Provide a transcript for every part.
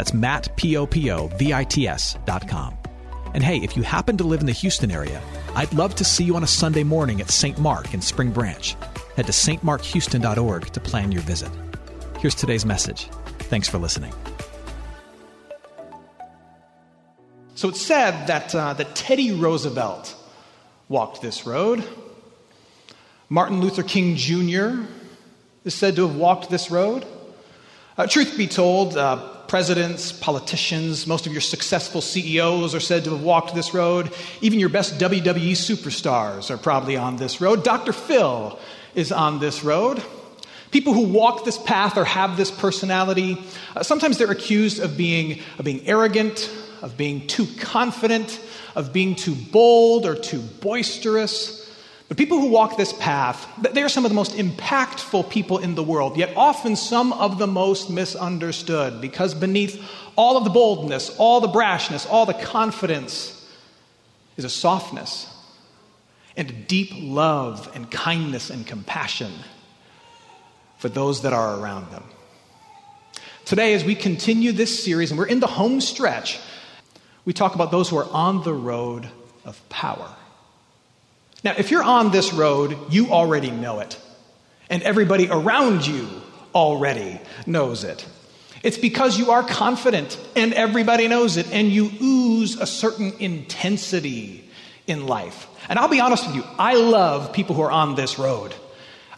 That's Matt, P-O-P-O-V-I-T-S dot com. And hey, if you happen to live in the Houston area, I'd love to see you on a Sunday morning at St. Mark in Spring Branch. Head to stmarkhouston.org to plan your visit. Here's today's message. Thanks for listening. So it's said that, uh, that Teddy Roosevelt walked this road. Martin Luther King Jr. is said to have walked this road. Uh, truth be told, uh, presidents, politicians, most of your successful CEOs are said to have walked this road. Even your best WWE superstars are probably on this road. Dr. Phil is on this road. People who walk this path or have this personality, uh, sometimes they're accused of being, of being arrogant, of being too confident, of being too bold or too boisterous. But people who walk this path, they are some of the most impactful people in the world, yet often some of the most misunderstood, because beneath all of the boldness, all the brashness, all the confidence is a softness and a deep love and kindness and compassion for those that are around them. Today, as we continue this series, and we're in the home stretch, we talk about those who are on the road of power. Now, if you're on this road, you already know it. And everybody around you already knows it. It's because you are confident and everybody knows it, and you ooze a certain intensity in life. And I'll be honest with you, I love people who are on this road.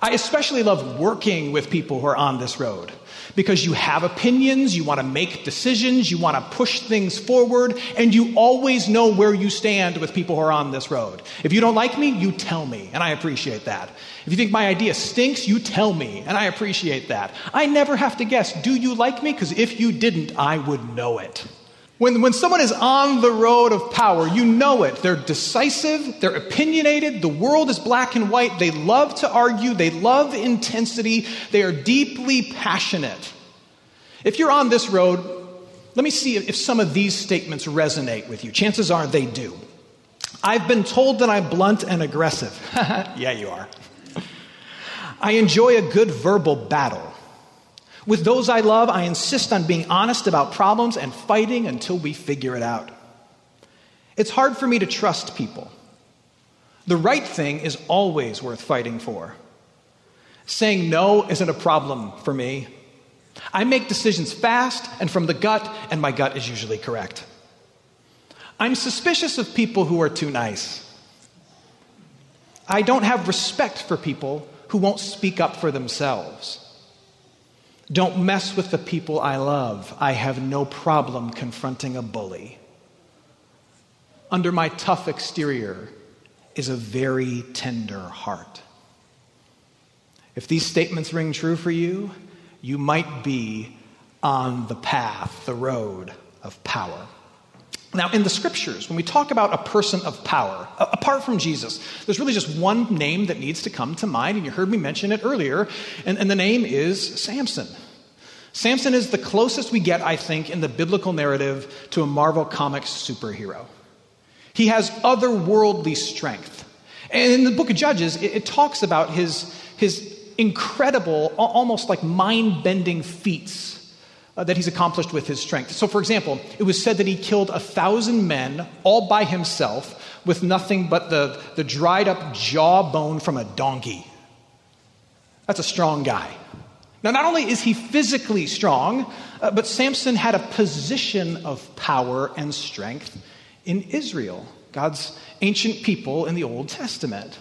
I especially love working with people who are on this road because you have opinions, you want to make decisions, you want to push things forward, and you always know where you stand with people who are on this road. If you don't like me, you tell me, and I appreciate that. If you think my idea stinks, you tell me, and I appreciate that. I never have to guess, do you like me? Because if you didn't, I would know it. When, when someone is on the road of power, you know it. They're decisive, they're opinionated, the world is black and white, they love to argue, they love intensity, they are deeply passionate. If you're on this road, let me see if some of these statements resonate with you. Chances are they do. I've been told that I'm blunt and aggressive. yeah, you are. I enjoy a good verbal battle. With those I love, I insist on being honest about problems and fighting until we figure it out. It's hard for me to trust people. The right thing is always worth fighting for. Saying no isn't a problem for me. I make decisions fast and from the gut, and my gut is usually correct. I'm suspicious of people who are too nice. I don't have respect for people who won't speak up for themselves. Don't mess with the people I love. I have no problem confronting a bully. Under my tough exterior is a very tender heart. If these statements ring true for you, you might be on the path, the road of power. Now, in the scriptures, when we talk about a person of power, apart from Jesus, there's really just one name that needs to come to mind, and you heard me mention it earlier, and, and the name is Samson. Samson is the closest we get, I think, in the biblical narrative to a Marvel Comics superhero. He has otherworldly strength. And in the book of Judges, it, it talks about his, his incredible, almost like mind bending feats uh, that he's accomplished with his strength. So, for example, it was said that he killed a thousand men all by himself with nothing but the, the dried up jawbone from a donkey. That's a strong guy. Now, not only is he physically strong, uh, but Samson had a position of power and strength in Israel, God's ancient people in the Old Testament.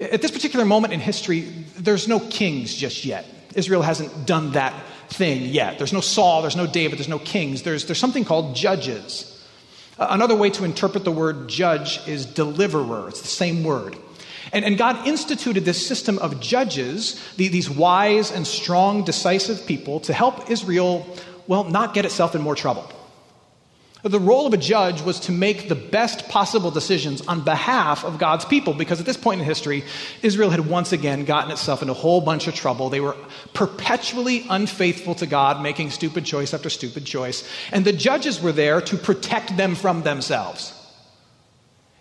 At this particular moment in history, there's no kings just yet. Israel hasn't done that thing yet. There's no Saul, there's no David, there's no kings. There's, there's something called judges. Another way to interpret the word judge is deliverer, it's the same word. And, and God instituted this system of judges, the, these wise and strong, decisive people, to help Israel, well, not get itself in more trouble. The role of a judge was to make the best possible decisions on behalf of God's people because at this point in history, Israel had once again gotten itself in a whole bunch of trouble. They were perpetually unfaithful to God, making stupid choice after stupid choice. And the judges were there to protect them from themselves.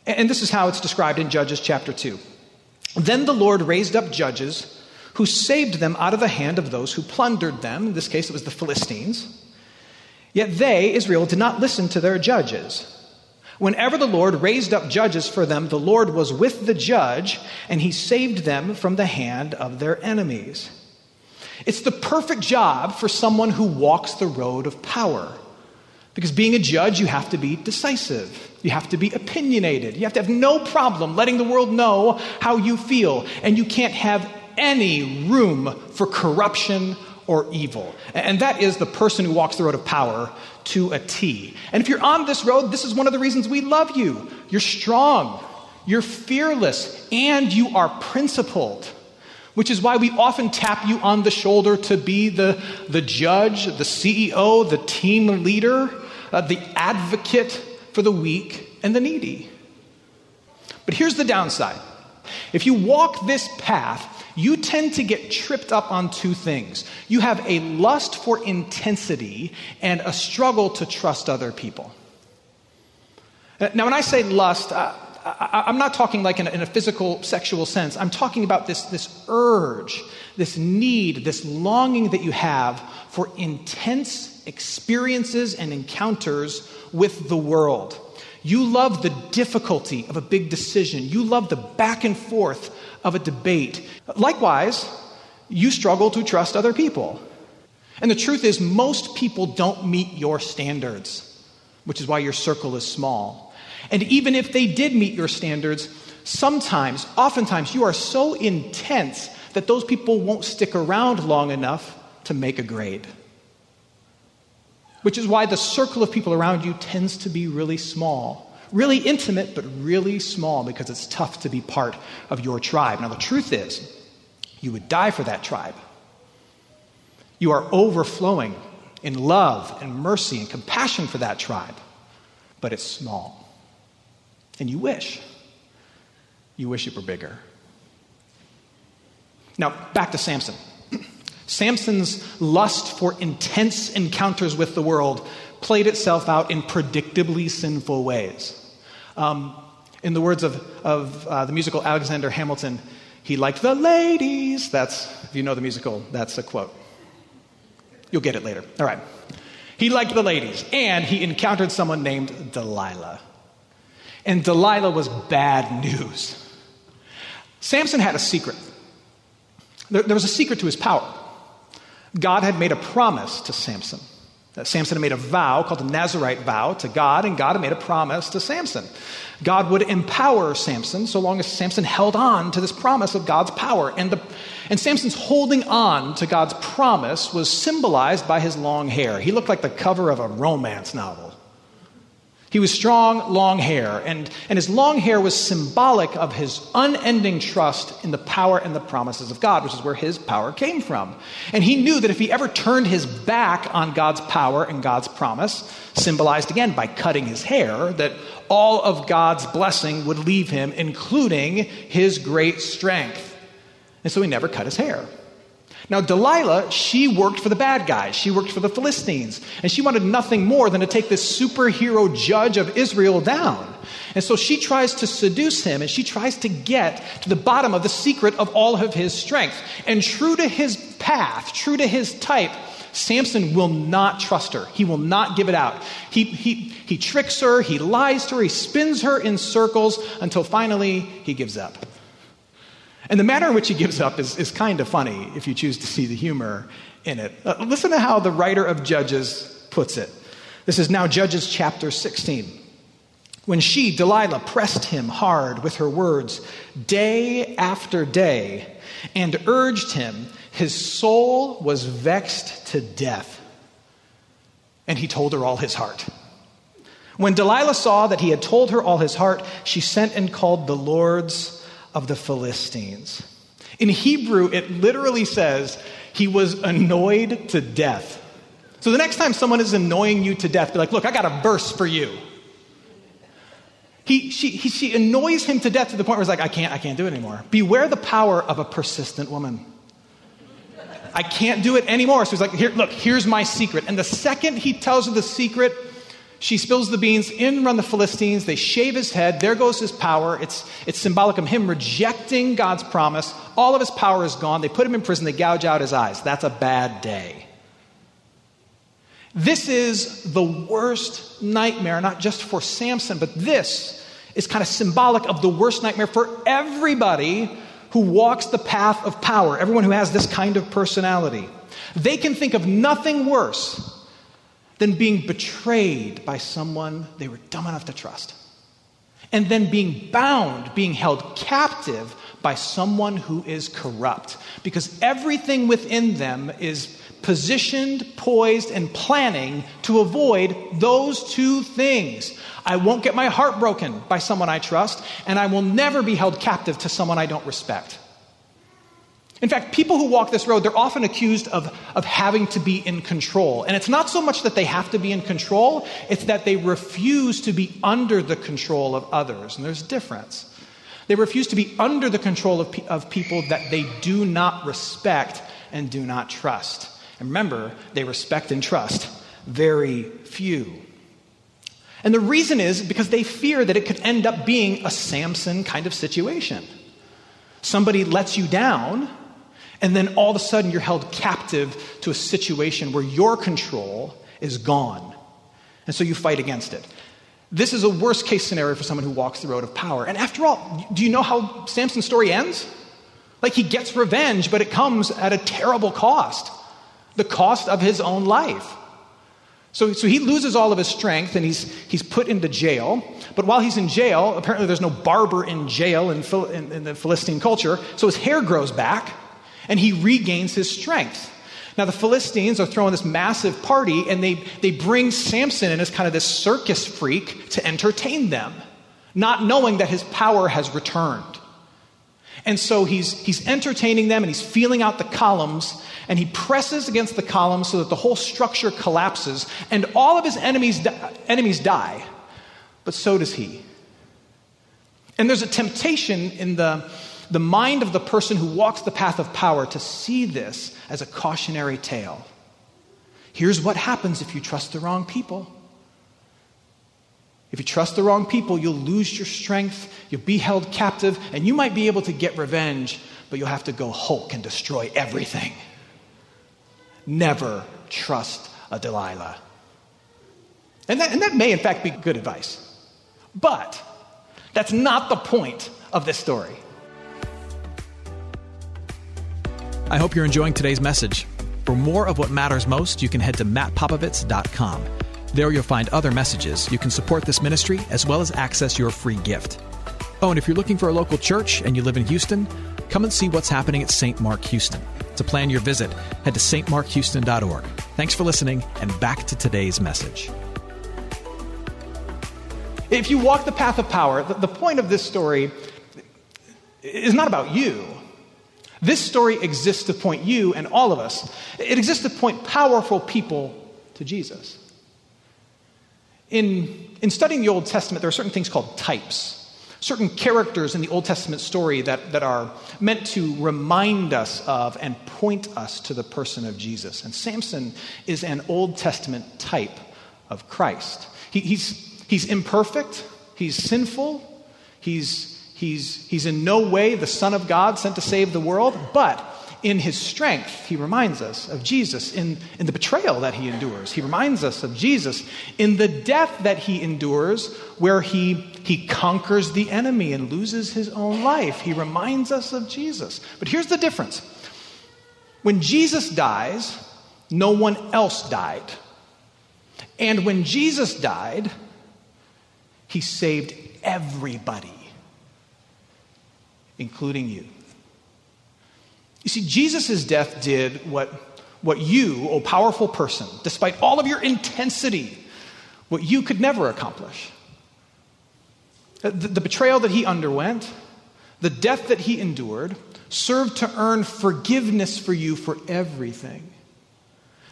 And this is how it's described in Judges chapter 2. Then the Lord raised up judges who saved them out of the hand of those who plundered them. In this case, it was the Philistines. Yet they, Israel, did not listen to their judges. Whenever the Lord raised up judges for them, the Lord was with the judge, and he saved them from the hand of their enemies. It's the perfect job for someone who walks the road of power. Because being a judge, you have to be decisive. You have to be opinionated. You have to have no problem letting the world know how you feel. And you can't have any room for corruption or evil. And that is the person who walks the road of power to a T. And if you're on this road, this is one of the reasons we love you. You're strong, you're fearless, and you are principled. Which is why we often tap you on the shoulder to be the, the judge, the CEO, the team leader, uh, the advocate for the weak and the needy. But here's the downside if you walk this path, you tend to get tripped up on two things. You have a lust for intensity and a struggle to trust other people. Uh, now, when I say lust, uh, I, am not talking like in a, in a, physical sexual sense. I'm talking about this, this urge, this need, this longing that you have for intense experiences and encounters with the world. You love the difficulty of a big decision. You love the back and forth of a debate. Likewise, you struggle to trust other people. And the truth is, most people don't meet your standards, which is why your circle is small. And even if they did meet your standards, sometimes, oftentimes, you are so intense that those people won't stick around long enough to make a grade. Which is why the circle of people around you tends to be really small really intimate, but really small because it's tough to be part of your tribe. Now, the truth is, you would die for that tribe. You are overflowing in love and mercy and compassion for that tribe, but it's small. And you wish. You wish it were bigger. Now, back to Samson. Samson's lust for intense encounters with the world played itself out in predictably sinful ways. Um, in the words of, of uh, the musical Alexander Hamilton, he liked the ladies. That's, if you know the musical, that's a quote. You'll get it later. All right. He liked the ladies, and he encountered someone named Delilah. And Delilah was bad news. Samson had a secret. There, there was a secret to his power. God had made a promise to Samson. Uh, Samson had made a vow called the Nazarite vow to God, and God had made a promise to Samson. God would empower Samson so long as Samson held on to this promise of God's power. And, the, and Samson's holding on to God's promise was symbolized by his long hair. He looked like the cover of a romance novel. He was strong, long hair, and, and his long hair was symbolic of his unending trust in the power and the promises of God, which is where his power came from. And he knew that if he ever turned his back on God's power and God's promise, symbolized again by cutting his hair, that all of God's blessing would leave him, including his great strength. And so he never cut his hair. Now, Delilah, she worked for the bad guys. She worked for the Philistines. And she wanted nothing more than to take this superhero judge of Israel down. And so she tries to seduce him and she tries to get to the bottom of the secret of all of his strength. And true to his path, true to his type, Samson will not trust her. He will not give it out. He, he, he tricks her, he lies to her, he spins her in circles until finally he gives up. And the manner in which he gives up is, is kind of funny if you choose to see the humor in it. Uh, listen to how the writer of Judges puts it. This is now Judges chapter 16. When she, Delilah, pressed him hard with her words day after day and urged him, his soul was vexed to death. And he told her all his heart. When Delilah saw that he had told her all his heart, she sent and called the lords of the Philistines. In Hebrew, it literally says he was annoyed to death. So the next time someone is annoying you to death, be like, look, I got a verse for you. He, she, he, she annoys him to death to the point where he's like, I can't, I can't do it anymore. Beware the power of a persistent woman. I can't do it anymore. So he's like, Here, look, here's my secret. And the second he tells her the secret, she spills the beans. In run the Philistines. They shave his head. There goes his power. It's, it's symbolic of him rejecting God's promise. All of his power is gone. They put him in prison. They gouge out his eyes. That's a bad day. This is the worst nightmare, not just for Samson, but this is kind of symbolic of the worst nightmare for everybody who walks the path of power, everyone who has this kind of personality. They can think of nothing worse than being betrayed by someone they were dumb enough to trust. And then being bound, being held captive by someone who is corrupt. Because everything within them is positioned, poised, and planning to avoid those two things. I won't get my heart broken by someone I trust, and I will never be held captive to someone I don't respect. In fact, people who walk this road, they're often accused of, of having to be in control. And it's not so much that they have to be in control, it's that they refuse to be under the control of others. And there's a difference. They refuse to be under the control of, of people that they do not respect and do not trust. And remember, they respect and trust very few. And the reason is because they fear that it could end up being a Samson kind of situation. Somebody lets you down and then all of a sudden, you're held captive to a situation where your control is gone. And so you fight against it. This is a worst case scenario for someone who walks the road of power. And after all, do you know how Samson's story ends? Like he gets revenge, but it comes at a terrible cost the cost of his own life. So, so he loses all of his strength and he's, he's put into jail. But while he's in jail, apparently there's no barber in jail in, in, in the Philistine culture, so his hair grows back and he regains his strength. Now, the Philistines are throwing this massive party, and they, they bring Samson in as kind of this circus freak to entertain them, not knowing that his power has returned. And so he's, he's entertaining them and he's feeling out the columns, and he presses against the columns so that the whole structure collapses, and all of his enemies, enemies die, but so does he. And there's a temptation in the, the mind of the person who walks the path of power to see this as a cautionary tale. Here's what happens if you trust the wrong people. If you trust the wrong people, you'll lose your strength, you'll be held captive, and you might be able to get revenge, but you'll have to go Hulk and destroy everything. Never trust a Delilah. And that, and that may, in fact, be good advice. But that's not the point of this story. I hope you're enjoying today's message. For more of what matters most, you can head to mattpopovits.com. There you'll find other messages. You can support this ministry as well as access your free gift. Oh, and if you're looking for a local church and you live in Houston, come and see what's happening at St. Mark Houston. To plan your visit, head to stmarkhouston.org. Thanks for listening, and back to today's message. If you walk the path of power, the point of this story is not about you. This story exists to point you and all of us, it exists to point powerful people to Jesus. In, in studying the Old Testament, there are certain things called types. certain characters in the Old Testament story that, that are meant to remind us of and point us to the person of Jesus. And Samson is an Old Testament type of Christ. He, he's, he's imperfect, he's sinful, he's, he's, he's in no way the Son of God sent to save the world, but in his strength, he reminds us of Jesus. In, in the betrayal that he endures, he reminds us of Jesus. In the death that he endures, where he, he conquers the enemy and loses his own life, he reminds us of Jesus. But here's the difference when Jesus dies, no one else died. And when Jesus died, he saved everybody, including you. You see, Jesus' death did what, what you, O oh powerful person, despite all of your intensity, what you could never accomplish. The, the betrayal that he underwent, the death that he endured, served to earn forgiveness for you for everything.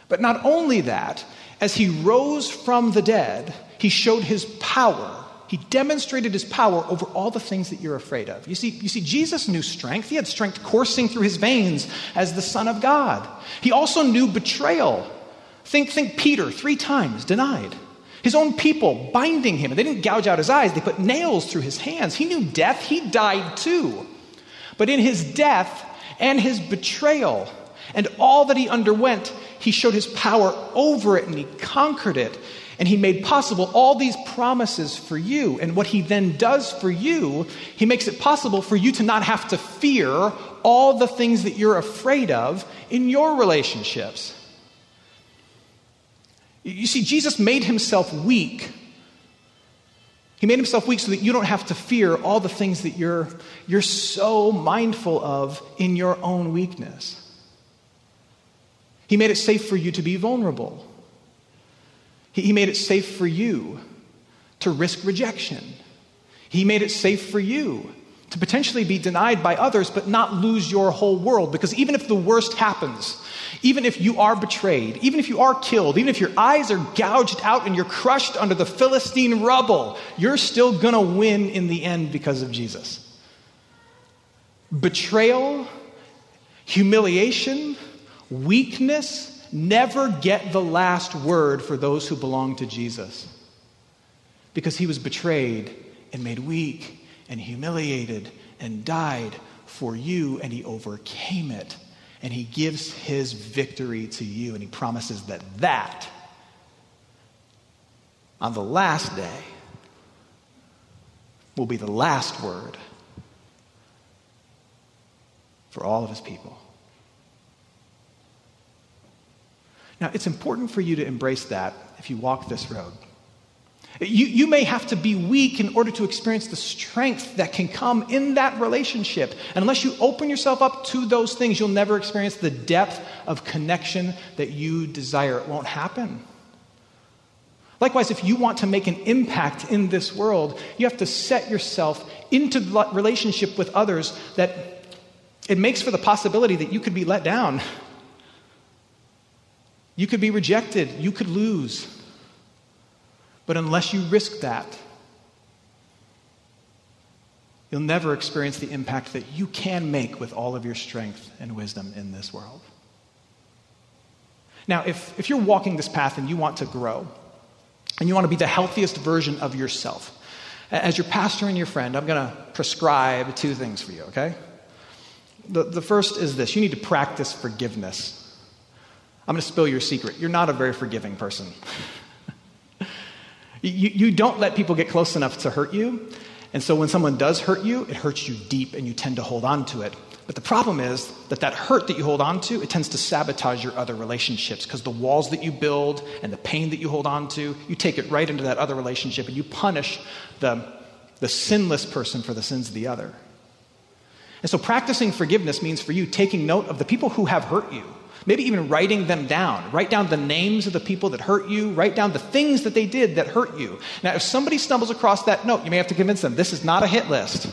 But not only that, as he rose from the dead, he showed his power he demonstrated his power over all the things that you're afraid of. You see, you see, Jesus knew strength. He had strength coursing through his veins as the Son of God. He also knew betrayal. Think, think Peter, three times denied. His own people binding him. They didn't gouge out his eyes, they put nails through his hands. He knew death. He died too. But in his death and his betrayal and all that he underwent, he showed his power over it and he conquered it. And he made possible all these promises for you. And what he then does for you, he makes it possible for you to not have to fear all the things that you're afraid of in your relationships. You see, Jesus made himself weak. He made himself weak so that you don't have to fear all the things that you're, you're so mindful of in your own weakness. He made it safe for you to be vulnerable. He made it safe for you to risk rejection. He made it safe for you to potentially be denied by others, but not lose your whole world. Because even if the worst happens, even if you are betrayed, even if you are killed, even if your eyes are gouged out and you're crushed under the Philistine rubble, you're still going to win in the end because of Jesus. Betrayal, humiliation, weakness, never get the last word for those who belong to Jesus. Because he was betrayed and made weak and humiliated and died for you, and he overcame it. And he gives his victory to you, and he promises that that, on the last day, will be the last word for all of his people. Now, it's important for you to embrace that if you walk this road. You, you may have to be weak in order to experience the strength that can come in that relationship. And unless you open yourself up to those things, you'll never experience the depth of connection that you desire. It won't happen. Likewise, if you want to make an impact in this world, you have to set yourself into the relationship with others that it makes for the possibility that you could be let down you could be rejected. You could lose. But unless you risk that, you'll never experience the impact that you can make with all of your strength and wisdom in this world. Now, if, if you're walking this path and you want to grow, and you want to be the healthiest version of yourself, as your pastor and your friend, I'm going to prescribe two things for you, okay? The, the first is this you need to practice forgiveness. I'm going to spill your secret. You're not a very forgiving person. you, you don't let people get close enough to hurt you. And so when someone does hurt you, it hurts you deep and you tend to hold on to it. But the problem is that that hurt that you hold on to, it tends to sabotage your other relationships because the walls that you build and the pain that you hold on to, you take it right into that other relationship and you punish the, the sinless person for the sins of the other. And so practicing forgiveness means for you taking note of the people who have hurt you Maybe even writing them down. Write down the names of the people that hurt you. Write down the things that they did that hurt you. Now, if somebody stumbles across that note, you may have to convince them this is not a hit list.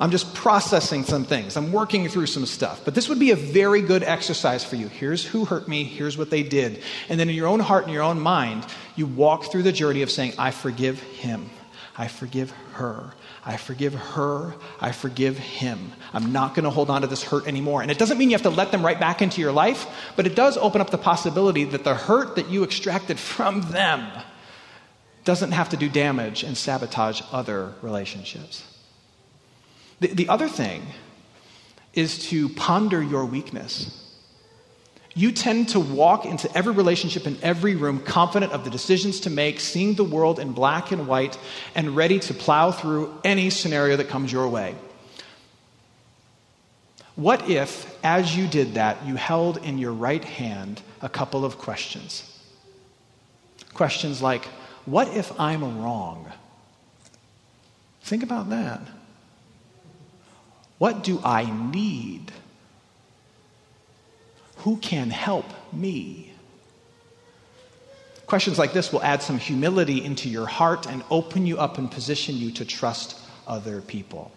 I'm just processing some things. I'm working through some stuff. But this would be a very good exercise for you. Here's who hurt me. Here's what they did. And then in your own heart and your own mind, you walk through the journey of saying, I forgive him. I forgive her. I forgive her. I forgive him. I'm not going to hold on to this hurt anymore. And it doesn't mean you have to let them right back into your life, but it does open up the possibility that the hurt that you extracted from them doesn't have to do damage and sabotage other relationships. The, the other thing is to ponder your weakness. You tend to walk into every relationship in every room confident of the decisions to make, seeing the world in black and white, and ready to plow through any scenario that comes your way. What if, as you did that, you held in your right hand a couple of questions? Questions like, What if I'm wrong? Think about that. What do I need? Who can help me? Questions like this will add some humility into your heart and open you up and position you to trust other people.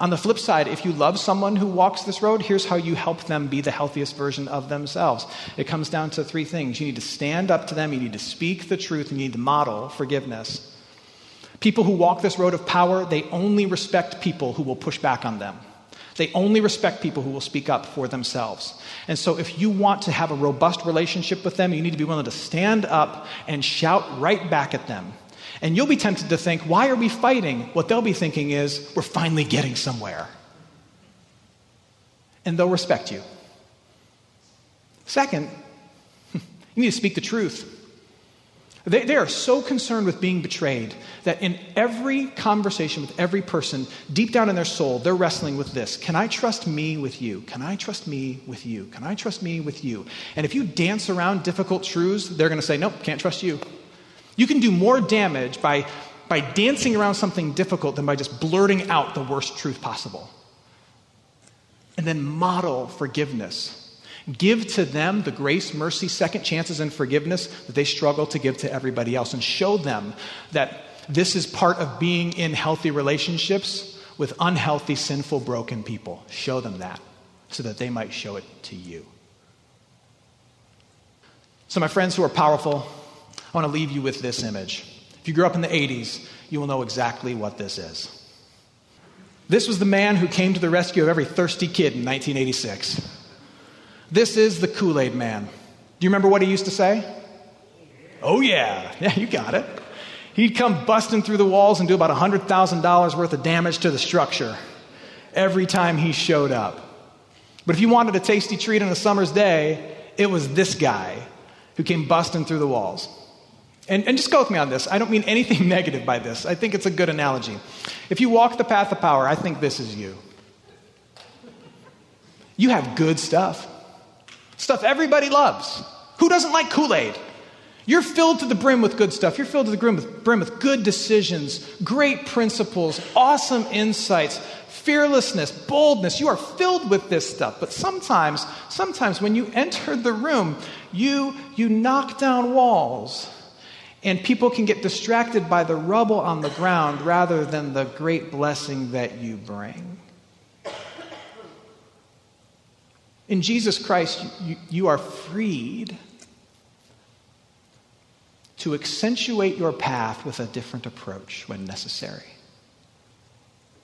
On the flip side, if you love someone who walks this road, here's how you help them be the healthiest version of themselves. It comes down to three things. You need to stand up to them, you need to speak the truth, and you need to model forgiveness. People who walk this road of power, they only respect people who will push back on them. They only respect people who will speak up for themselves. And so, if you want to have a robust relationship with them, you need to be willing to stand up and shout right back at them. And you'll be tempted to think, why are we fighting? What they'll be thinking is, we're finally getting somewhere. And they'll respect you. Second, you need to speak the truth. They, they, are so concerned with being betrayed that in every conversation with every person, deep down in their soul, they're wrestling with this Can I trust me with you? Can I trust me with you? Can I trust me with you? And if you dance around difficult truths, they're going to say, Nope, can't trust you. You can do more damage by, by dancing around something difficult than by just blurting out the worst truth possible. And then model forgiveness Give to them the grace, mercy, second chances, and forgiveness that they struggle to give to everybody else. And show them that this is part of being in healthy relationships with unhealthy, sinful, broken people. Show them that so that they might show it to you. So, my friends who are powerful, I want to leave you with this image. If you grew up in the 80s, you will know exactly what this is. This was the man who came to the rescue of every thirsty kid in 1986. This is the Kool Aid man. Do you remember what he used to say? Oh, yeah. Yeah, you got it. He'd come busting through the walls and do about $100,000 worth of damage to the structure every time he showed up. But if you wanted a tasty treat on a summer's day, it was this guy who came busting through the walls. And, and just go with me on this. I don't mean anything negative by this. I think it's a good analogy. If you walk the path of power, I think this is you. You have good stuff. Stuff everybody loves. Who doesn't like Kool Aid? You're filled to the brim with good stuff. You're filled to the brim with, brim with good decisions, great principles, awesome insights, fearlessness, boldness. You are filled with this stuff. But sometimes, sometimes when you enter the room, you, you knock down walls. And people can get distracted by the rubble on the ground rather than the great blessing that you bring. In Jesus Christ, you, you are freed to accentuate your path with a different approach when necessary,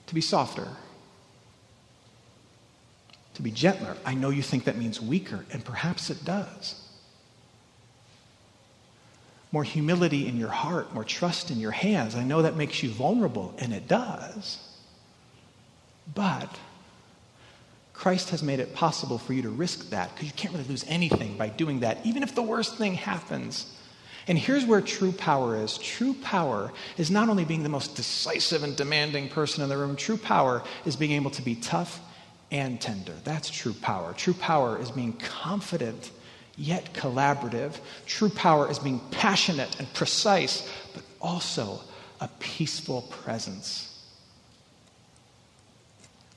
to be softer, to be gentler. I know you think that means weaker, and perhaps it does. More humility in your heart, more trust in your hands. I know that makes you vulnerable, and it does. But Christ has made it possible for you to risk that because you can't really lose anything by doing that, even if the worst thing happens. And here's where true power is true power is not only being the most decisive and demanding person in the room, true power is being able to be tough and tender. That's true power. True power is being confident yet collaborative. True power is being passionate and precise, but also a peaceful presence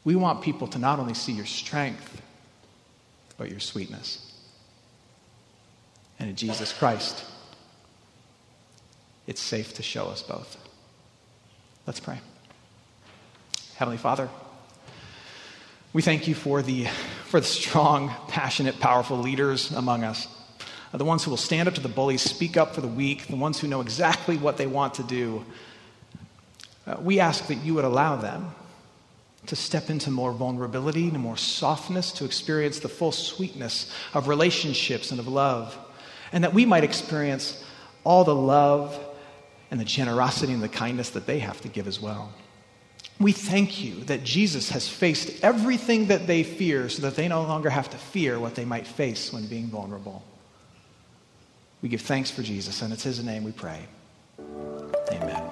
we want people to not only see your strength, but your sweetness. And in Jesus Christ, it's safe to show us both. Let's pray. Heavenly Father, we thank you for the, for the strong, passionate, powerful leaders among us. The ones who will stand up to the bullies, speak up for the weak, the ones who know exactly what they want to do, Uh, we ask that you would allow them to step into more vulnerability, to more softness, to experience the full sweetness of relationships and of love, and that we might experience all the love and the generosity and the kindness that they have to give as well. We thank you that Jesus has faced everything that they fear so that they no longer have to fear what they might face when being vulnerable. We give thanks for Jesus, and it's His name we pray. Amen.